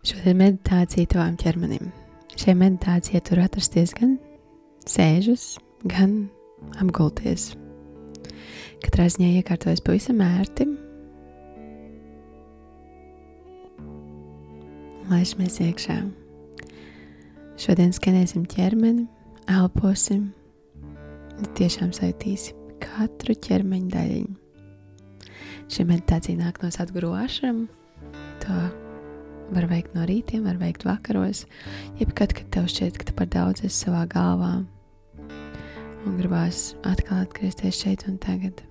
Šodien meditācija tavām ķermenim. Šajā meditācijā tur atrasties gan sēžus, gan apgulties. Katrā ziņā iekārtojas pavisam ērti. Laišamies iekšā. Šodien skanēsim ķermeni, elposim, tiešām saitīsim katru ķermeņa daļiņu. Šī meditācija nāk no Sadguru ašram. To var veikt no rītiem, var veikt vakaros, jebkad, kad tev šķiet, ka tu par daudz esi savā galvā un gribās atkal atgriezties šeit un tagad,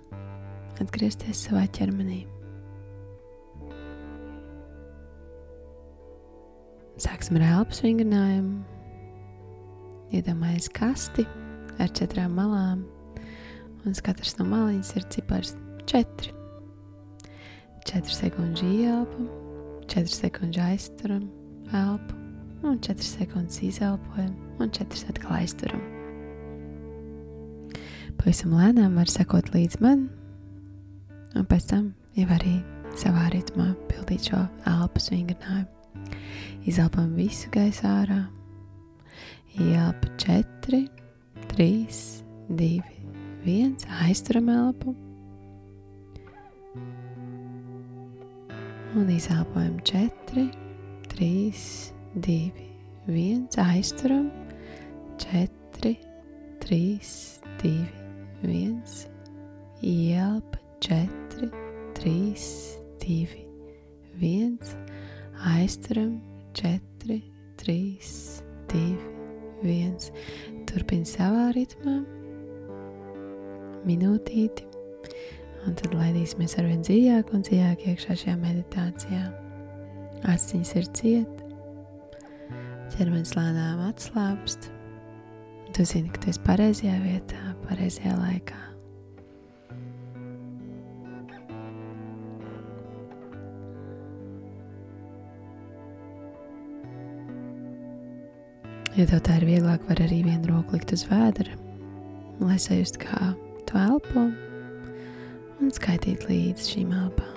atgriezties savā ķermenī. Sāksim ar elpas vingrinājumu. Iedomājies kasti ar četrām malām, un katrs no maliņas ir cipars 4. 4 sekundes ieelpa, 4 sekundes aizturam elpu, un 4 sekundes izelpojam, un 4 atkal aizturam. Pavisam lēnām var sekot līdz man, un pēc tam jau arī savā ritmā pildīt šo elpas vingrinājumu. Izelpam visu gaisu ārā, ielpa 4, 3, 2, 1, aizturam elpu. Un izelpojam 4, 3, 2, 1, aizturam. 4, 3, 2, 1, ielpa. 4, 3, 2, 1, aizturam. 4, 3, 2, 1. Turpini savā ritmā, minūtīti, un tad laidīsimies ar vien dziļāk un dziļāk iekšā šajā meditācijā. Aciņas ir ciet, ķermenis lēnām atslābst, tu zini, ka tu esi pareizajā vietā, pareizajā laikā. Ja tev tā ir vieglāk, var arī vienu roku likt uz vēdra, lai sajustu, kā tu elpo un skaitīt līdzi šīm elpām.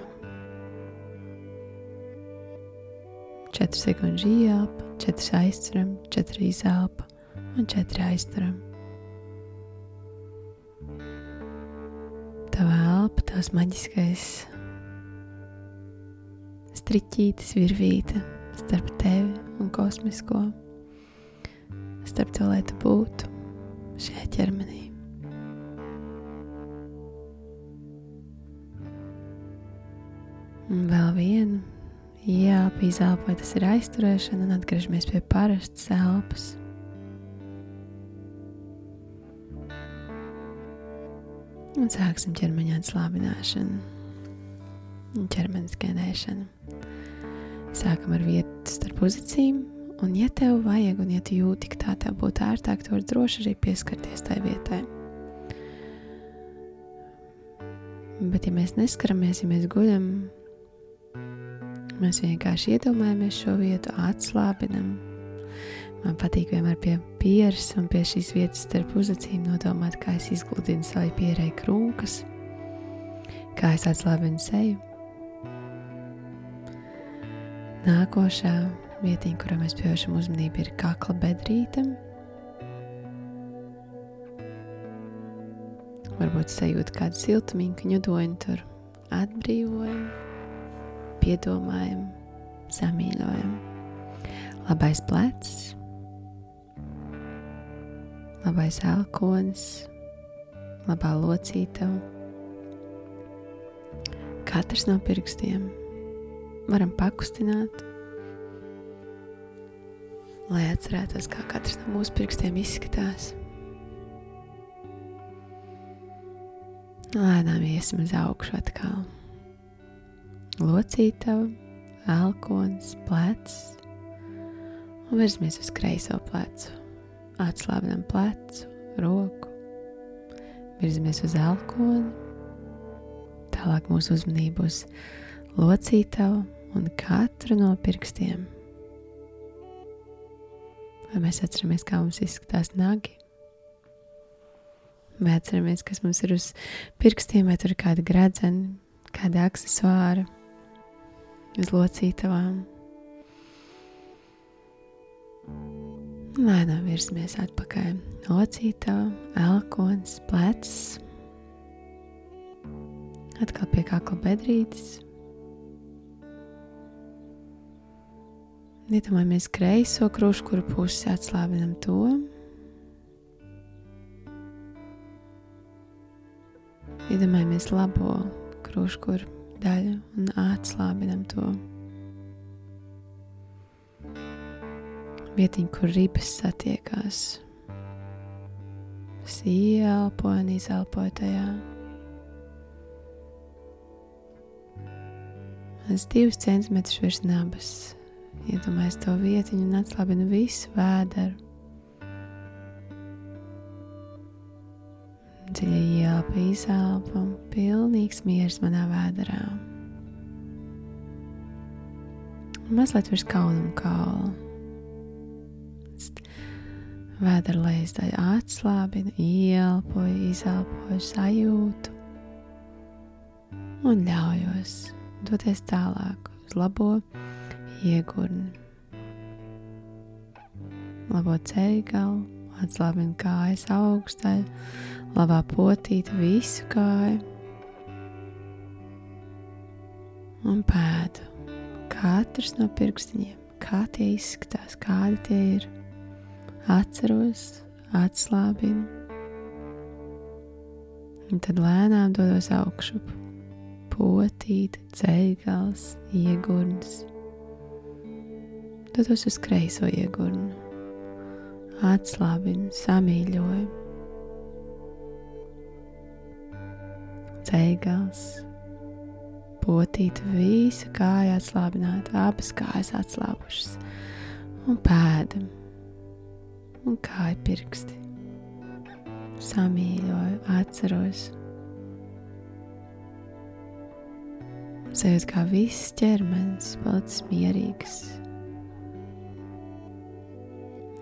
4 sekundes ieelpa, 4 aizturam, 4 izelpa un 4 aizturam. Tava elpa, tavs maģiskais striķītis, virvīte starp tevi un kosmisko starp to, lai tu būtu šajā ķermenī. Un vēl vienu ielpu, izelpu, vai tas ir aizturēšana, un atgriežamies pie parastas elpas. Un sāksim ķermeņa atslābināšanu ķermeņa skenēšanu. Sākam ar vietu starp pozīcijām, Un, ja tev vajag, un ja tu jūti, ka tā tev būtu ērtāk, tu vari droši arī pieskarties tai vietai. Bet, ja mēs neskaramies, ja mēs guļam, mēs vienkārši iedomājamies šo vietu, atslābinam. Man patīk vienmēr pie pieres un pie šīs vietas starp uzacīm nodomāt, kā es izgludinu savu pierēju krūkas, kā es atslābinu seju. Nākošā vietiņa, kurā mēs pievēršam uzmanību, ir kakla bedrīte. Varbūt sajūta kādu siltumiņu, ņudoņu tur atbrīvojam, piedomājam, samīļojam. Labais plecs, labais elkonis, labā locītava. Katrs no pirkstiem varam pakustināt lai atcerētos, kā katrs no mūsu pirkstiem izskatās. Lēnām iesim uz augšu atkal. Locītava, elkons, plecs. Un virzamies uz kreiso plecu. Atslābinam plecu, roku, virzamies uz elkoni, tālāk mūsu uzmanību uz locītavu un katru no pirkstiem. Vai mēs atceramies, kā mums izskatās nagi? Vai atceramies, kas mums ir uz pirkstiem, vai tur ir kāda gradzena, kāda accessāra uz locītavām? Lēnām virzamies atpakaļ. Locītā, elkons, plecs. Atkal pie kakla bedrītes. Iedomājamies kreiso krūšu, kuru pusi atslābinam to. Iedomājamies labo krūšu, kur daļu un atslābinam to. vietiņa, kur ribas satiekās. Es ieelpoju un izelpoju tajā. Es divus centimetrus virs nabas. Iedomājos to vietiņu un atslābinu visu vēderu. Dziļi ielpa, izelpa, pilnīgs miers manā vēderā. Mazliet virs kauna un kaula vēdera lejas daļa atslābina, ielpoju, izelpoju, sajūtu un ļaujos doties tālāk uz labo iegurni. Labo ceļu galu, atslābina kājas augstaļu, labā potīta visu kāju un pēdu. Katrs no pirkstiņiem, kā tie izskatās, kādi tie ir atceros, atslābinu, un tad lēnām dodos augšup. Potīt, ceļgals, iegurns. Dodos uz kreiso iegurnu, atslābinu, samīļoju. Ceļgals, potīt, visa kāja atslābināta, abas kājas atslābušas un pēdam un kāja pirksti. Samīļoju, atceros. Sajūtu, kā viss ķermenis palicis mierīgs.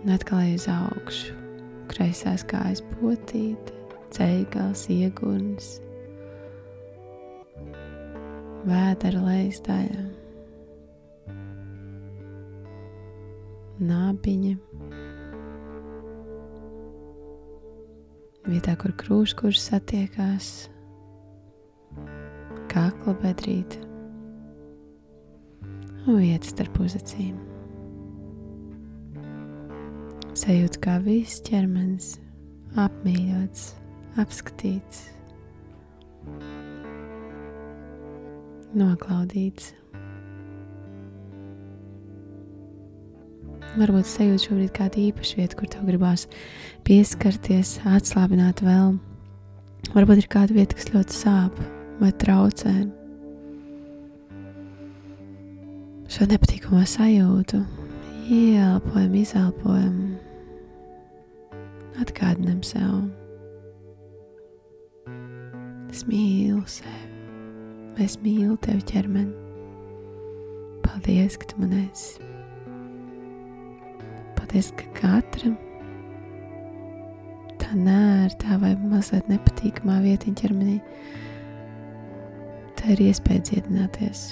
Un atkal uz augšu, kreisās kājas potīte, ceļgals, ieguns, vēdera lejas daļa, nāpiņa. vietā, kur krūškurs satiekās, kakla bedrīte. Un vietas starp uzacīm. Sajūta, kā viss ķermenis apmīļots, apskatīts, noklaudīts. Varbūt sajūta šobrīd kāda īpaša vieta, kur tev gribās pieskarties, atslābināt vēl. Varbūt ir kāda vieta, kas ļoti sāp vai traucē. Šo nepatīkamo sajūtu ieelpojam, izelpojam, atgādinam sev. Es mīlu sevi, es mīlu tevi ķermeni. Paldies, ka tu man esi! Paldies, ka katram tā nērtā vai mazliet nepatīkamā vietiņa ķermenī tā ir iespēja dziedināties.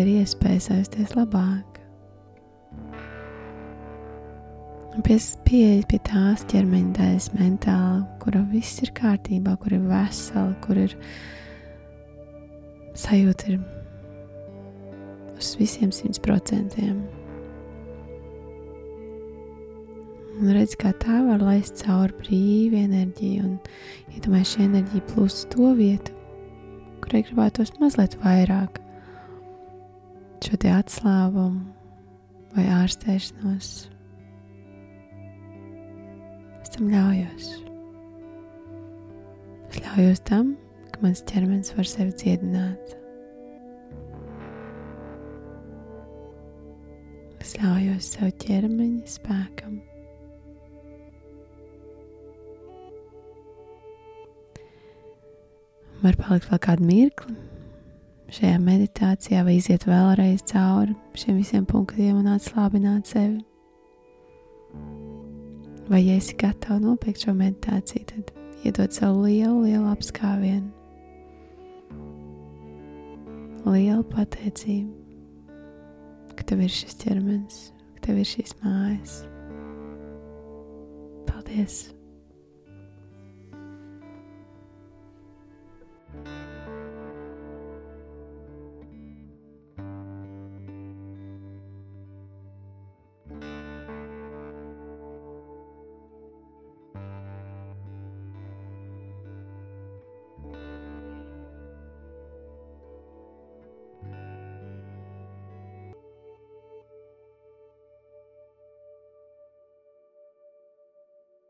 Ir iespēja saisties labāk. Pieeja pie tās ķermeņa daļas mentāli, kura viss ir kārtībā, kur ir vesela, kur ir sajūta ir uz visiem simt procentiem. Un redz, kā tā var laist cauri brīvi enerģiju, un iedomājies, ja šī enerģija plūst to vietu, kurai gribētos mazliet vairāk šo te atslābumu vai ārstēšanos. Es tam ļaujos. Es ļaujos tam, ka mans ķermenis var sevi dziedināt. Es ļaujos sev ķermeņa spēkam. Var palikt vēl kādu mirkli šajā meditācijā, vai iziet vēlreiz cauri šiem visiem punktiem un atslābināt sevi. Vai, ja esi gatava nopietni šo meditāciju, tad iedod sev lielu, lielu apskāvienu liela pateicība, ka tev ir šis ķermenis, ka tev ir šīs mājas. Paldies!